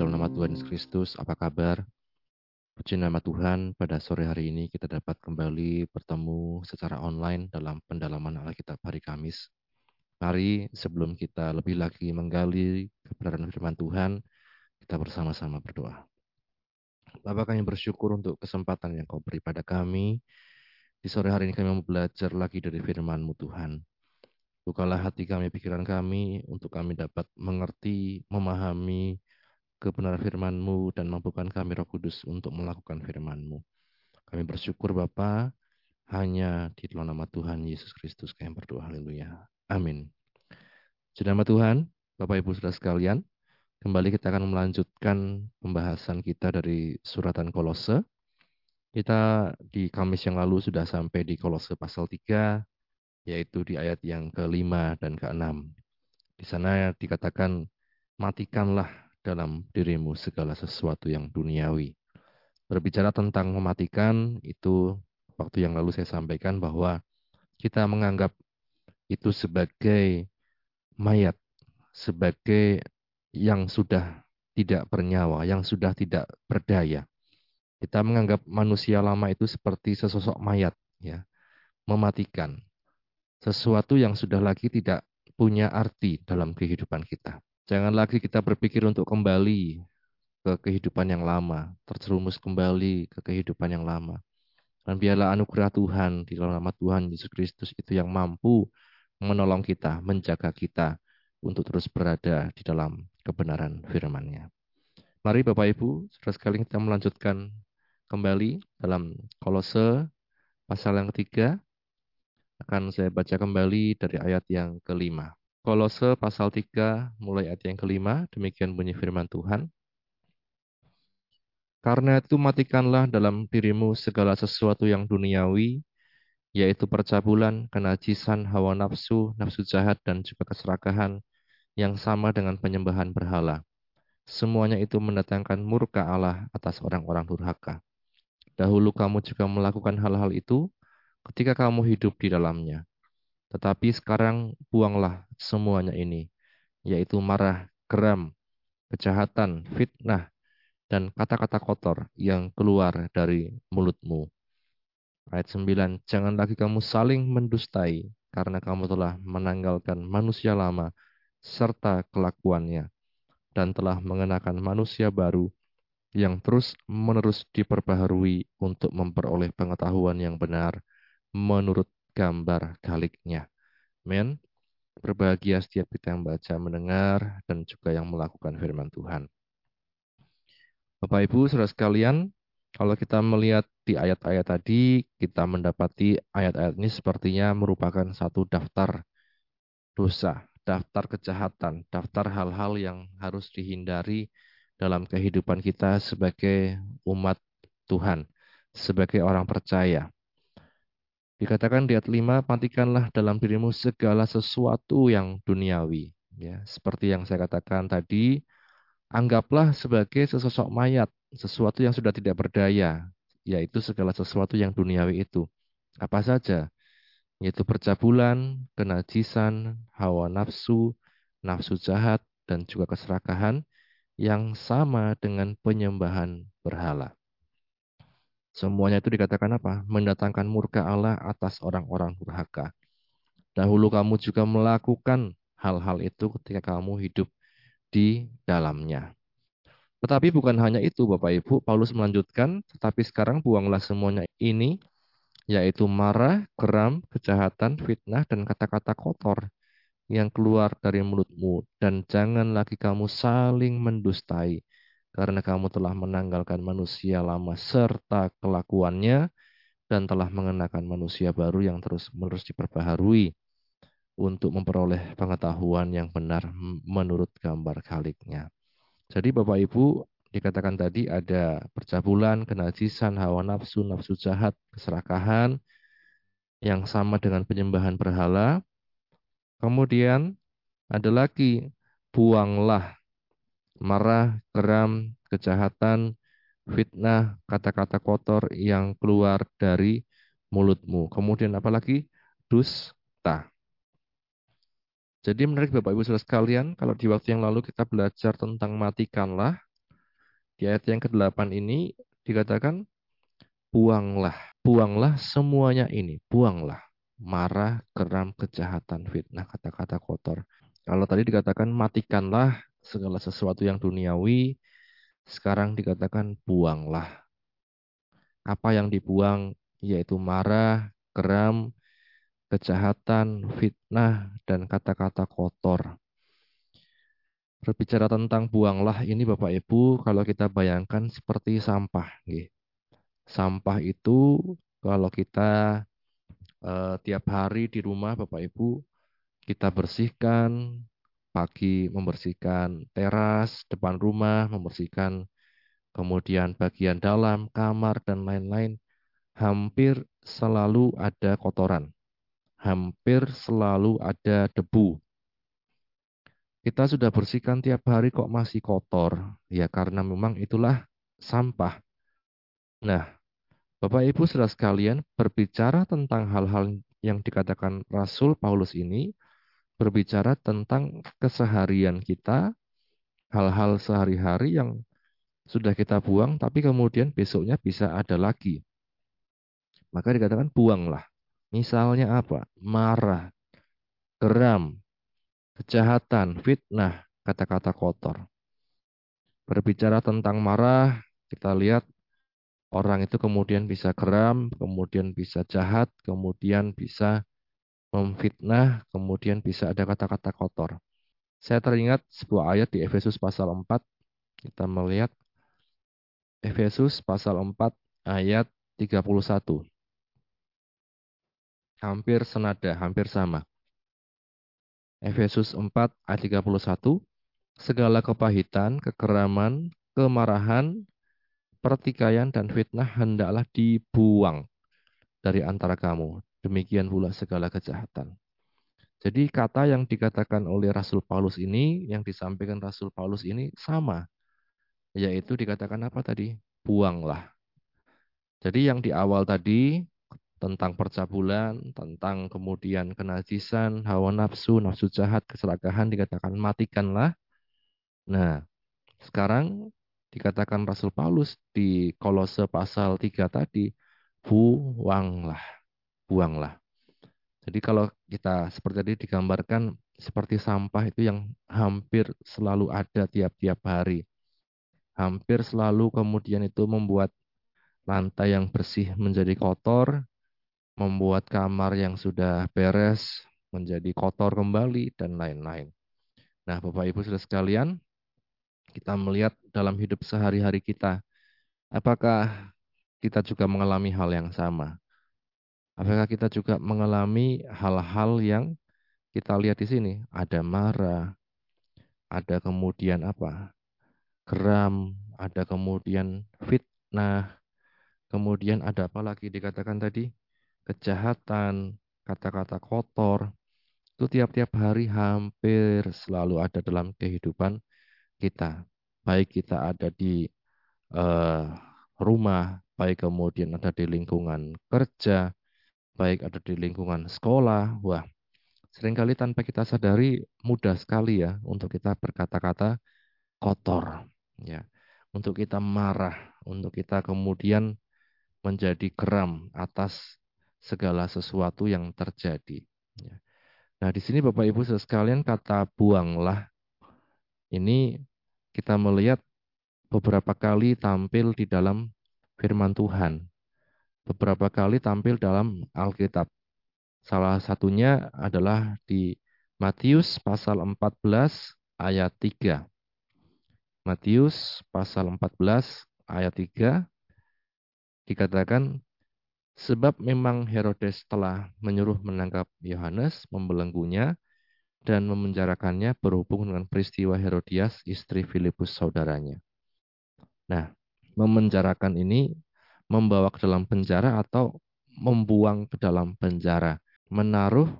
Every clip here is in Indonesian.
dalam nama Tuhan Yesus Kristus, apa kabar? Puji nama Tuhan, pada sore hari ini kita dapat kembali bertemu secara online dalam pendalaman Alkitab hari Kamis. Mari sebelum kita lebih lagi menggali kebenaran firman Tuhan, kita bersama-sama berdoa. Bapak kami bersyukur untuk kesempatan yang kau beri pada kami. Di sore hari ini kami mau belajar lagi dari firman-Mu Tuhan. Bukalah hati kami, pikiran kami, untuk kami dapat mengerti, memahami, kebenaran firman-Mu dan mampukan kami Roh Kudus untuk melakukan firman-Mu. Kami bersyukur Bapa hanya di dalam nama Tuhan Yesus Kristus kami berdoa. Haleluya. Amin. Di nama Tuhan, Bapak Ibu Saudara sekalian, kembali kita akan melanjutkan pembahasan kita dari suratan Kolose. Kita di Kamis yang lalu sudah sampai di Kolose pasal 3, yaitu di ayat yang kelima dan keenam. Di sana dikatakan, matikanlah dalam dirimu segala sesuatu yang duniawi. Berbicara tentang mematikan, itu waktu yang lalu saya sampaikan bahwa kita menganggap itu sebagai mayat, sebagai yang sudah tidak bernyawa, yang sudah tidak berdaya. Kita menganggap manusia lama itu seperti sesosok mayat, ya, mematikan sesuatu yang sudah lagi tidak punya arti dalam kehidupan kita. Jangan lagi kita berpikir untuk kembali ke kehidupan yang lama, terjerumus kembali ke kehidupan yang lama. Dan biarlah anugerah Tuhan di dalam nama Tuhan Yesus Kristus itu yang mampu menolong kita, menjaga kita untuk terus berada di dalam kebenaran firman-Nya. Mari Bapak Ibu, saudara sekali kita melanjutkan kembali dalam kolose pasal yang ketiga. Akan saya baca kembali dari ayat yang kelima. Kolose pasal 3 mulai ayat yang kelima, demikian bunyi firman Tuhan. Karena itu matikanlah dalam dirimu segala sesuatu yang duniawi, yaitu percabulan, kenajisan, hawa nafsu, nafsu jahat, dan juga keserakahan yang sama dengan penyembahan berhala. Semuanya itu mendatangkan murka Allah atas orang-orang durhaka. Dahulu kamu juga melakukan hal-hal itu ketika kamu hidup di dalamnya. Tetapi sekarang buanglah semuanya ini, yaitu marah, geram, kejahatan, fitnah, dan kata-kata kotor yang keluar dari mulutmu. Ayat 9, jangan lagi kamu saling mendustai, karena kamu telah menanggalkan manusia lama serta kelakuannya, dan telah mengenakan manusia baru yang terus-menerus diperbaharui untuk memperoleh pengetahuan yang benar menurut gambar galiknya. Men, berbahagia setiap kita yang baca, mendengar, dan juga yang melakukan firman Tuhan. Bapak Ibu, saudara sekalian, kalau kita melihat di ayat-ayat tadi, kita mendapati ayat-ayat ini sepertinya merupakan satu daftar dosa, daftar kejahatan, daftar hal-hal yang harus dihindari dalam kehidupan kita sebagai umat Tuhan, sebagai orang percaya. Dikatakan di ayat 5, matikanlah dalam dirimu segala sesuatu yang duniawi. Ya, seperti yang saya katakan tadi, anggaplah sebagai sesosok mayat, sesuatu yang sudah tidak berdaya, yaitu segala sesuatu yang duniawi itu. Apa saja? Yaitu percabulan, kenajisan, hawa nafsu, nafsu jahat, dan juga keserakahan yang sama dengan penyembahan berhala. Semuanya itu dikatakan apa? Mendatangkan murka Allah atas orang-orang durhaka. Dahulu kamu juga melakukan hal-hal itu ketika kamu hidup di dalamnya. Tetapi bukan hanya itu Bapak Ibu, Paulus melanjutkan, tetapi sekarang buanglah semuanya ini, yaitu marah, geram, kejahatan, fitnah, dan kata-kata kotor yang keluar dari mulutmu. Dan jangan lagi kamu saling mendustai, karena kamu telah menanggalkan manusia lama serta kelakuannya dan telah mengenakan manusia baru yang terus-menerus diperbaharui untuk memperoleh pengetahuan yang benar menurut gambar kaliknya. Jadi Bapak Ibu dikatakan tadi ada percabulan, kenajisan, hawa nafsu, nafsu jahat, keserakahan yang sama dengan penyembahan berhala. Kemudian ada lagi buanglah marah, geram, kejahatan, fitnah, kata-kata kotor yang keluar dari mulutmu. Kemudian apalagi dusta. Jadi menarik Bapak Ibu Saudara sekalian, kalau di waktu yang lalu kita belajar tentang matikanlah, di ayat yang ke-8 ini dikatakan buanglah, buanglah semuanya ini, buanglah marah, geram, kejahatan, fitnah, kata-kata kotor. Kalau tadi dikatakan matikanlah segala sesuatu yang duniawi, sekarang dikatakan buanglah. Apa yang dibuang yaitu marah, geram, kejahatan, fitnah, dan kata-kata kotor. Berbicara tentang buanglah ini Bapak Ibu, kalau kita bayangkan seperti sampah. Sampah itu kalau kita eh, tiap hari di rumah Bapak Ibu, kita bersihkan, pagi membersihkan teras, depan rumah, membersihkan kemudian bagian dalam, kamar, dan lain-lain. Hampir selalu ada kotoran. Hampir selalu ada debu kita sudah bersihkan tiap hari kok masih kotor. Ya karena memang itulah sampah. Nah, Bapak Ibu saudara sekalian, berbicara tentang hal-hal yang dikatakan Rasul Paulus ini, berbicara tentang keseharian kita, hal-hal sehari-hari yang sudah kita buang, tapi kemudian besoknya bisa ada lagi. Maka dikatakan buanglah. Misalnya apa? Marah, geram, kejahatan, fitnah, kata-kata kotor. Berbicara tentang marah, kita lihat orang itu kemudian bisa geram, kemudian bisa jahat, kemudian bisa memfitnah, kemudian bisa ada kata-kata kotor. Saya teringat sebuah ayat di Efesus pasal 4. Kita melihat Efesus pasal 4 ayat 31. Hampir senada, hampir sama. Efesus 4 ayat 31, segala kepahitan, kekeraman, kemarahan, pertikaian, dan fitnah hendaklah dibuang dari antara kamu. Demikian pula segala kejahatan. Jadi kata yang dikatakan oleh Rasul Paulus ini, yang disampaikan Rasul Paulus ini sama. Yaitu dikatakan apa tadi? Buanglah. Jadi yang di awal tadi, tentang percabulan, tentang kemudian kenajisan, hawa nafsu, nafsu jahat, keserakahan dikatakan matikanlah. Nah, sekarang dikatakan Rasul Paulus di Kolose pasal 3 tadi, buanglah, buanglah. Jadi kalau kita seperti tadi digambarkan seperti sampah itu yang hampir selalu ada tiap-tiap hari. Hampir selalu kemudian itu membuat lantai yang bersih menjadi kotor, membuat kamar yang sudah beres menjadi kotor kembali, dan lain-lain. Nah, Bapak Ibu sudah sekalian, kita melihat dalam hidup sehari-hari kita, apakah kita juga mengalami hal yang sama? Apakah kita juga mengalami hal-hal yang kita lihat di sini? Ada marah, ada kemudian apa? Geram, ada kemudian fitnah, kemudian ada apa lagi dikatakan tadi? kejahatan, kata-kata kotor, itu tiap-tiap hari hampir selalu ada dalam kehidupan kita. Baik kita ada di uh, rumah, baik kemudian ada di lingkungan kerja, baik ada di lingkungan sekolah. Wah, sering kali tanpa kita sadari mudah sekali ya untuk kita berkata-kata kotor. Ya, untuk kita marah, untuk kita kemudian menjadi geram atas segala sesuatu yang terjadi. Ya. Nah, di sini Bapak Ibu sekalian kata buanglah ini kita melihat beberapa kali tampil di dalam firman Tuhan. Beberapa kali tampil dalam Alkitab. Salah satunya adalah di Matius pasal 14 ayat 3. Matius pasal 14 ayat 3 dikatakan Sebab memang Herodes telah menyuruh menangkap Yohanes, membelenggunya, dan memenjarakannya berhubung dengan peristiwa Herodias, istri Filipus saudaranya. Nah, memenjarakan ini membawa ke dalam penjara atau membuang ke dalam penjara, menaruh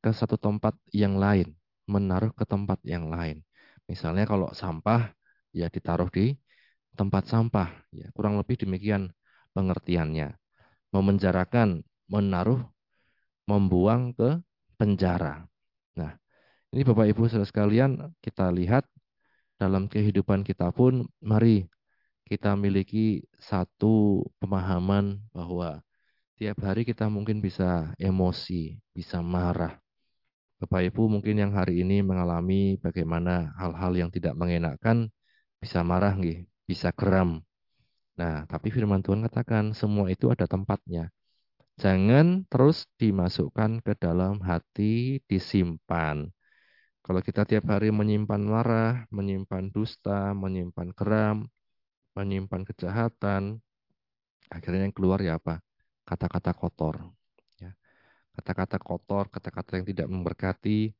ke satu tempat yang lain, menaruh ke tempat yang lain. Misalnya kalau sampah ya ditaruh di tempat sampah, ya kurang lebih demikian pengertiannya memenjarakan, menaruh, membuang ke penjara. Nah, Ini Bapak Ibu sekalian, kita lihat dalam kehidupan kita pun, mari kita miliki satu pemahaman bahwa tiap hari kita mungkin bisa emosi, bisa marah. Bapak Ibu mungkin yang hari ini mengalami bagaimana hal-hal yang tidak mengenakan, bisa marah nggih, bisa geram. Nah, tapi firman Tuhan katakan semua itu ada tempatnya. Jangan terus dimasukkan ke dalam hati, disimpan. Kalau kita tiap hari menyimpan marah, menyimpan dusta, menyimpan geram, menyimpan kejahatan, akhirnya yang keluar ya apa? Kata-kata kotor. Ya. Kata-kata kotor, kata-kata yang tidak memberkati.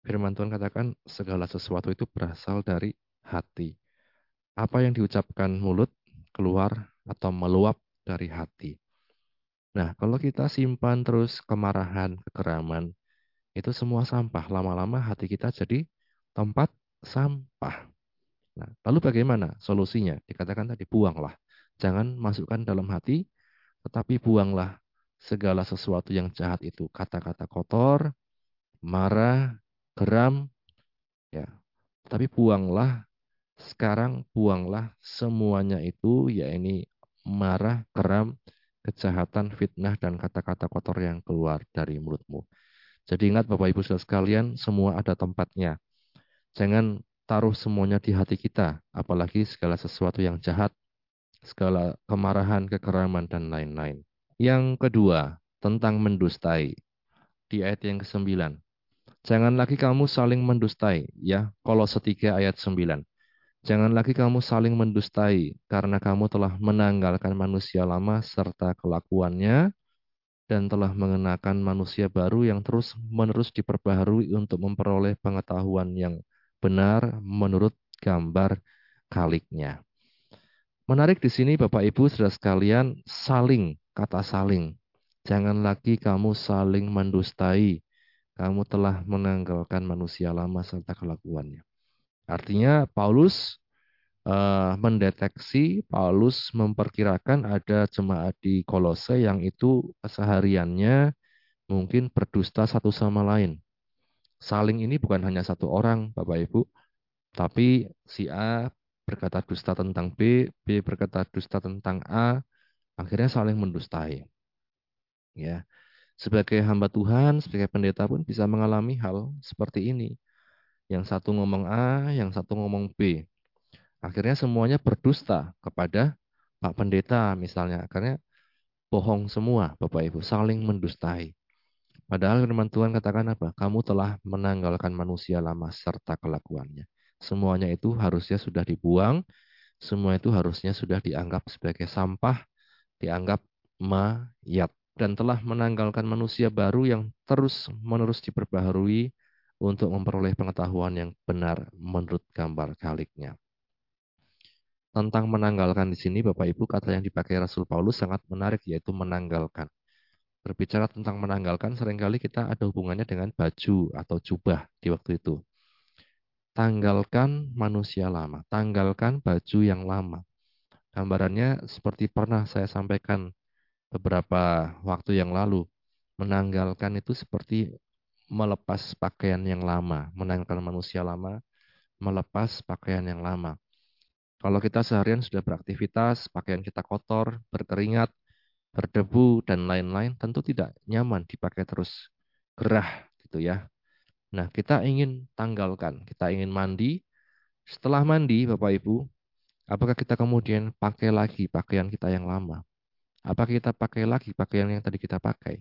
Firman Tuhan katakan segala sesuatu itu berasal dari hati. Apa yang diucapkan mulut keluar atau meluap dari hati. Nah, kalau kita simpan terus kemarahan, kekeraman, itu semua sampah. Lama-lama hati kita jadi tempat sampah. Nah, lalu bagaimana solusinya? Dikatakan tadi, buanglah. Jangan masukkan dalam hati, tetapi buanglah segala sesuatu yang jahat itu. Kata-kata kotor, marah, geram, ya. Tapi buanglah, sekarang buanglah semuanya itu, ya ini marah, geram, kejahatan, fitnah, dan kata-kata kotor yang keluar dari mulutmu. Jadi ingat Bapak Ibu sekalian, semua ada tempatnya. Jangan taruh semuanya di hati kita, apalagi segala sesuatu yang jahat, segala kemarahan, kekeraman, dan lain-lain. Yang kedua, tentang mendustai. Di ayat yang ke-9. Jangan lagi kamu saling mendustai, ya. Kalau setiga ayat 9. Jangan lagi kamu saling mendustai, karena kamu telah menanggalkan manusia lama serta kelakuannya, dan telah mengenakan manusia baru yang terus-menerus diperbaharui untuk memperoleh pengetahuan yang benar menurut gambar kaliknya. Menarik di sini Bapak Ibu saudara sekalian, saling, kata saling. Jangan lagi kamu saling mendustai. Kamu telah menanggalkan manusia lama serta kelakuannya. Artinya Paulus uh, mendeteksi, Paulus memperkirakan ada jemaat di Kolose yang itu kesehariannya mungkin berdusta satu sama lain. Saling ini bukan hanya satu orang, Bapak Ibu, tapi si A berkata dusta tentang B, B berkata dusta tentang A, akhirnya saling mendustai. Ya. Sebagai hamba Tuhan, sebagai pendeta pun bisa mengalami hal seperti ini yang satu ngomong A, yang satu ngomong B. Akhirnya semuanya berdusta kepada Pak Pendeta misalnya. Karena bohong semua Bapak Ibu, saling mendustai. Padahal firman Tuhan katakan apa? Kamu telah menanggalkan manusia lama serta kelakuannya. Semuanya itu harusnya sudah dibuang, semua itu harusnya sudah dianggap sebagai sampah, dianggap mayat dan telah menanggalkan manusia baru yang terus menerus diperbaharui untuk memperoleh pengetahuan yang benar menurut gambar kaliknya. Tentang menanggalkan di sini Bapak Ibu kata yang dipakai Rasul Paulus sangat menarik yaitu menanggalkan. Berbicara tentang menanggalkan sering kali kita ada hubungannya dengan baju atau jubah di waktu itu. Tanggalkan manusia lama, tanggalkan baju yang lama. Gambarannya seperti pernah saya sampaikan beberapa waktu yang lalu. Menanggalkan itu seperti melepas pakaian yang lama, menanggalkan manusia lama, melepas pakaian yang lama. Kalau kita seharian sudah beraktivitas, pakaian kita kotor, berkeringat, berdebu, dan lain-lain, tentu tidak nyaman dipakai terus gerah gitu ya. Nah, kita ingin tanggalkan, kita ingin mandi. Setelah mandi, Bapak Ibu, apakah kita kemudian pakai lagi pakaian kita yang lama? Apakah kita pakai lagi pakaian yang tadi kita pakai?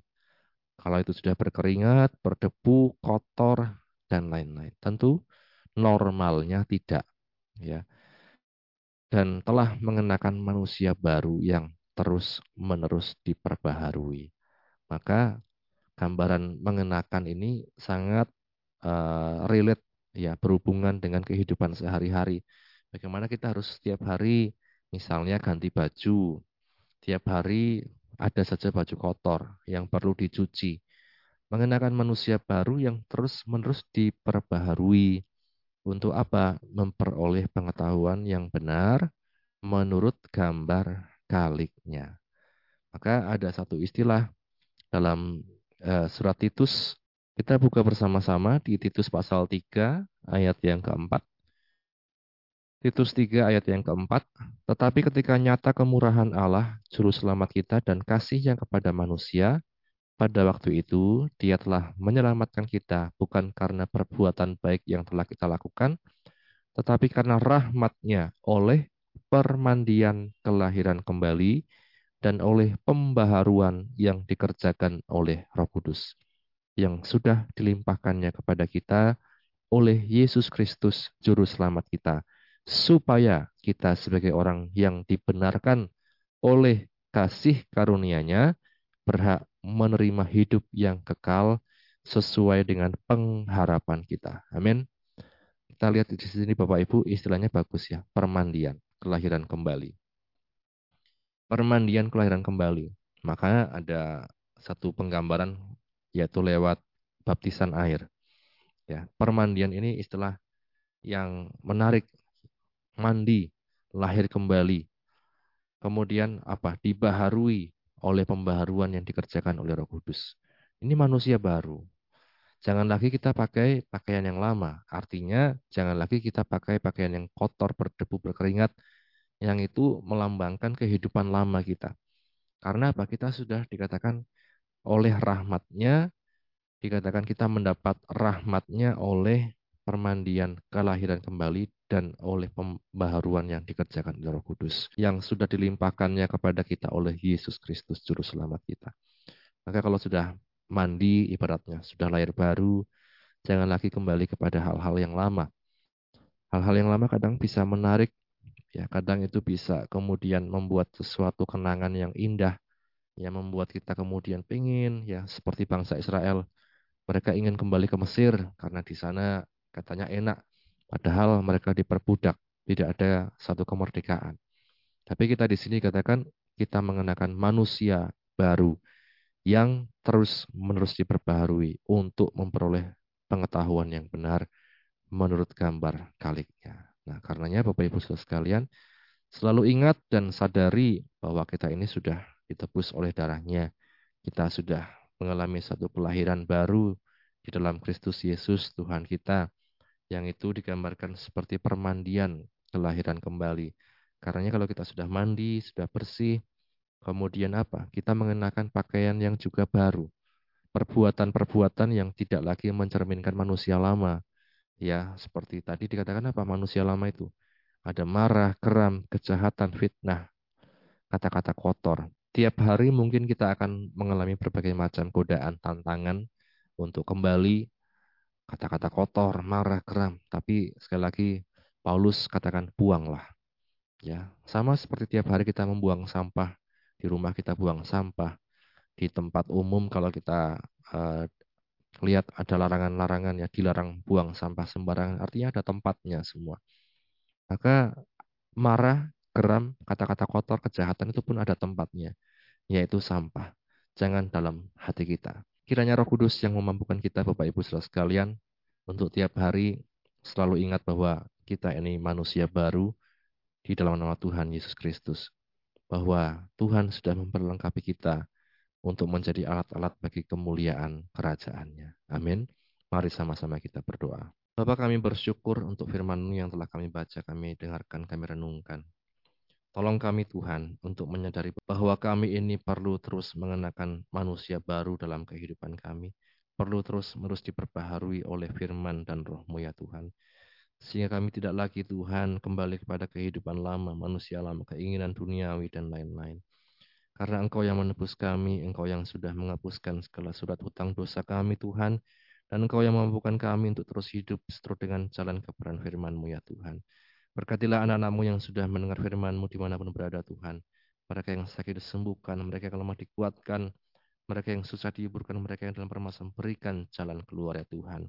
Kalau itu sudah berkeringat, berdebu, kotor, dan lain-lain. Tentu normalnya tidak. ya Dan telah mengenakan manusia baru yang terus-menerus diperbaharui. Maka gambaran mengenakan ini sangat uh, relate ya berhubungan dengan kehidupan sehari-hari. Bagaimana kita harus setiap hari misalnya ganti baju, tiap hari ada saja baju kotor yang perlu dicuci. Mengenakan manusia baru yang terus-menerus diperbaharui. Untuk apa? Memperoleh pengetahuan yang benar menurut gambar kaliknya. Maka ada satu istilah dalam uh, surat Titus Kita buka bersama-sama di Titus pasal 3 ayat yang keempat. Titus 3 ayat yang keempat. Tetapi ketika nyata kemurahan Allah, juru selamat kita dan kasihnya kepada manusia, pada waktu itu dia telah menyelamatkan kita bukan karena perbuatan baik yang telah kita lakukan, tetapi karena rahmatnya oleh permandian kelahiran kembali dan oleh pembaharuan yang dikerjakan oleh roh kudus yang sudah dilimpahkannya kepada kita oleh Yesus Kristus Juru Selamat kita, supaya kita sebagai orang yang dibenarkan oleh kasih karunia-Nya berhak menerima hidup yang kekal sesuai dengan pengharapan kita. Amin. Kita lihat di sini Bapak Ibu istilahnya bagus ya, permandian, kelahiran kembali. Permandian kelahiran kembali. Maka ada satu penggambaran yaitu lewat baptisan air. Ya, permandian ini istilah yang menarik, mandi, lahir kembali. Kemudian apa? Dibaharui oleh pembaharuan yang dikerjakan oleh Roh Kudus. Ini manusia baru. Jangan lagi kita pakai pakaian yang lama. Artinya, jangan lagi kita pakai pakaian yang kotor, berdebu, berkeringat, yang itu melambangkan kehidupan lama kita. Karena apa? Kita sudah dikatakan oleh rahmatnya dikatakan kita mendapat rahmatnya oleh permandian kelahiran kembali dan oleh pembaharuan yang dikerjakan oleh Roh Kudus yang sudah dilimpahkannya kepada kita oleh Yesus Kristus juru selamat kita. Maka kalau sudah mandi ibaratnya sudah lahir baru, jangan lagi kembali kepada hal-hal yang lama. Hal-hal yang lama kadang bisa menarik ya, kadang itu bisa kemudian membuat sesuatu kenangan yang indah yang membuat kita kemudian pengen ya seperti bangsa Israel mereka ingin kembali ke Mesir karena di sana katanya enak padahal mereka diperbudak tidak ada satu kemerdekaan tapi kita di sini katakan kita mengenakan manusia baru yang terus menerus diperbaharui untuk memperoleh pengetahuan yang benar menurut gambar kaliknya. Nah, karenanya Bapak Ibu sekalian, selalu ingat dan sadari bahwa kita ini sudah ditebus oleh darahnya. Kita sudah mengalami satu kelahiran baru di dalam Kristus Yesus Tuhan kita. Yang itu digambarkan seperti permandian kelahiran kembali. Karena kalau kita sudah mandi, sudah bersih, kemudian apa? Kita mengenakan pakaian yang juga baru. Perbuatan-perbuatan yang tidak lagi mencerminkan manusia lama. Ya, seperti tadi dikatakan apa? Manusia lama itu. Ada marah, keram, kejahatan, fitnah, kata-kata kotor. Tiap hari mungkin kita akan mengalami berbagai macam godaan, tantangan untuk kembali kata-kata kotor, marah, geram. Tapi sekali lagi Paulus katakan buanglah. Ya, sama seperti tiap hari kita membuang sampah di rumah kita buang sampah di tempat umum kalau kita uh, lihat ada larangan-larangan ya dilarang buang sampah sembarangan artinya ada tempatnya semua. Maka marah geram, kata-kata kotor, kejahatan itu pun ada tempatnya, yaitu sampah. Jangan dalam hati kita. Kiranya roh kudus yang memampukan kita, Bapak Ibu saudara sekalian, untuk tiap hari selalu ingat bahwa kita ini manusia baru di dalam nama Tuhan Yesus Kristus. Bahwa Tuhan sudah memperlengkapi kita untuk menjadi alat-alat bagi kemuliaan kerajaannya. Amin. Mari sama-sama kita berdoa. Bapak kami bersyukur untuk firman yang telah kami baca, kami dengarkan, kami renungkan. Tolong kami Tuhan untuk menyadari bahwa kami ini perlu terus mengenakan manusia baru dalam kehidupan kami. Perlu terus menerus diperbaharui oleh firman dan rohmu ya Tuhan. Sehingga kami tidak lagi Tuhan kembali kepada kehidupan lama, manusia lama, keinginan duniawi dan lain-lain. Karena Engkau yang menebus kami, Engkau yang sudah menghapuskan segala surat hutang dosa kami Tuhan, dan Engkau yang memampukan kami untuk terus hidup seterus dengan jalan kebenaran firman-Mu ya Tuhan. Berkatilah anak-anakmu yang sudah mendengar firman-Mu di mana pun berada Tuhan. Mereka yang sakit disembuhkan, mereka yang lemah dikuatkan, mereka yang susah dihiburkan, mereka yang dalam permasalahan berikan jalan keluar ya Tuhan.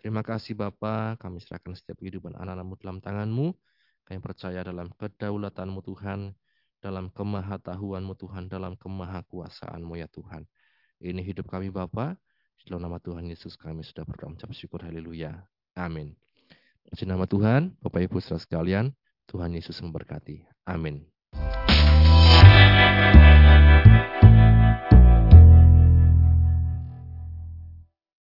Terima kasih Bapa, kami serahkan setiap kehidupan anak-anakmu dalam tanganmu. Kami percaya dalam kedaulatanmu Tuhan, dalam kemahatahuanmu Tuhan, dalam kemahakuasaanmu ya Tuhan. Ini hidup kami Bapa. Dalam nama Tuhan Yesus kami sudah berdoa syukur. Haleluya. Amin. Puji nama Tuhan, Bapak Ibu saudara sekalian, Tuhan Yesus memberkati. Amin.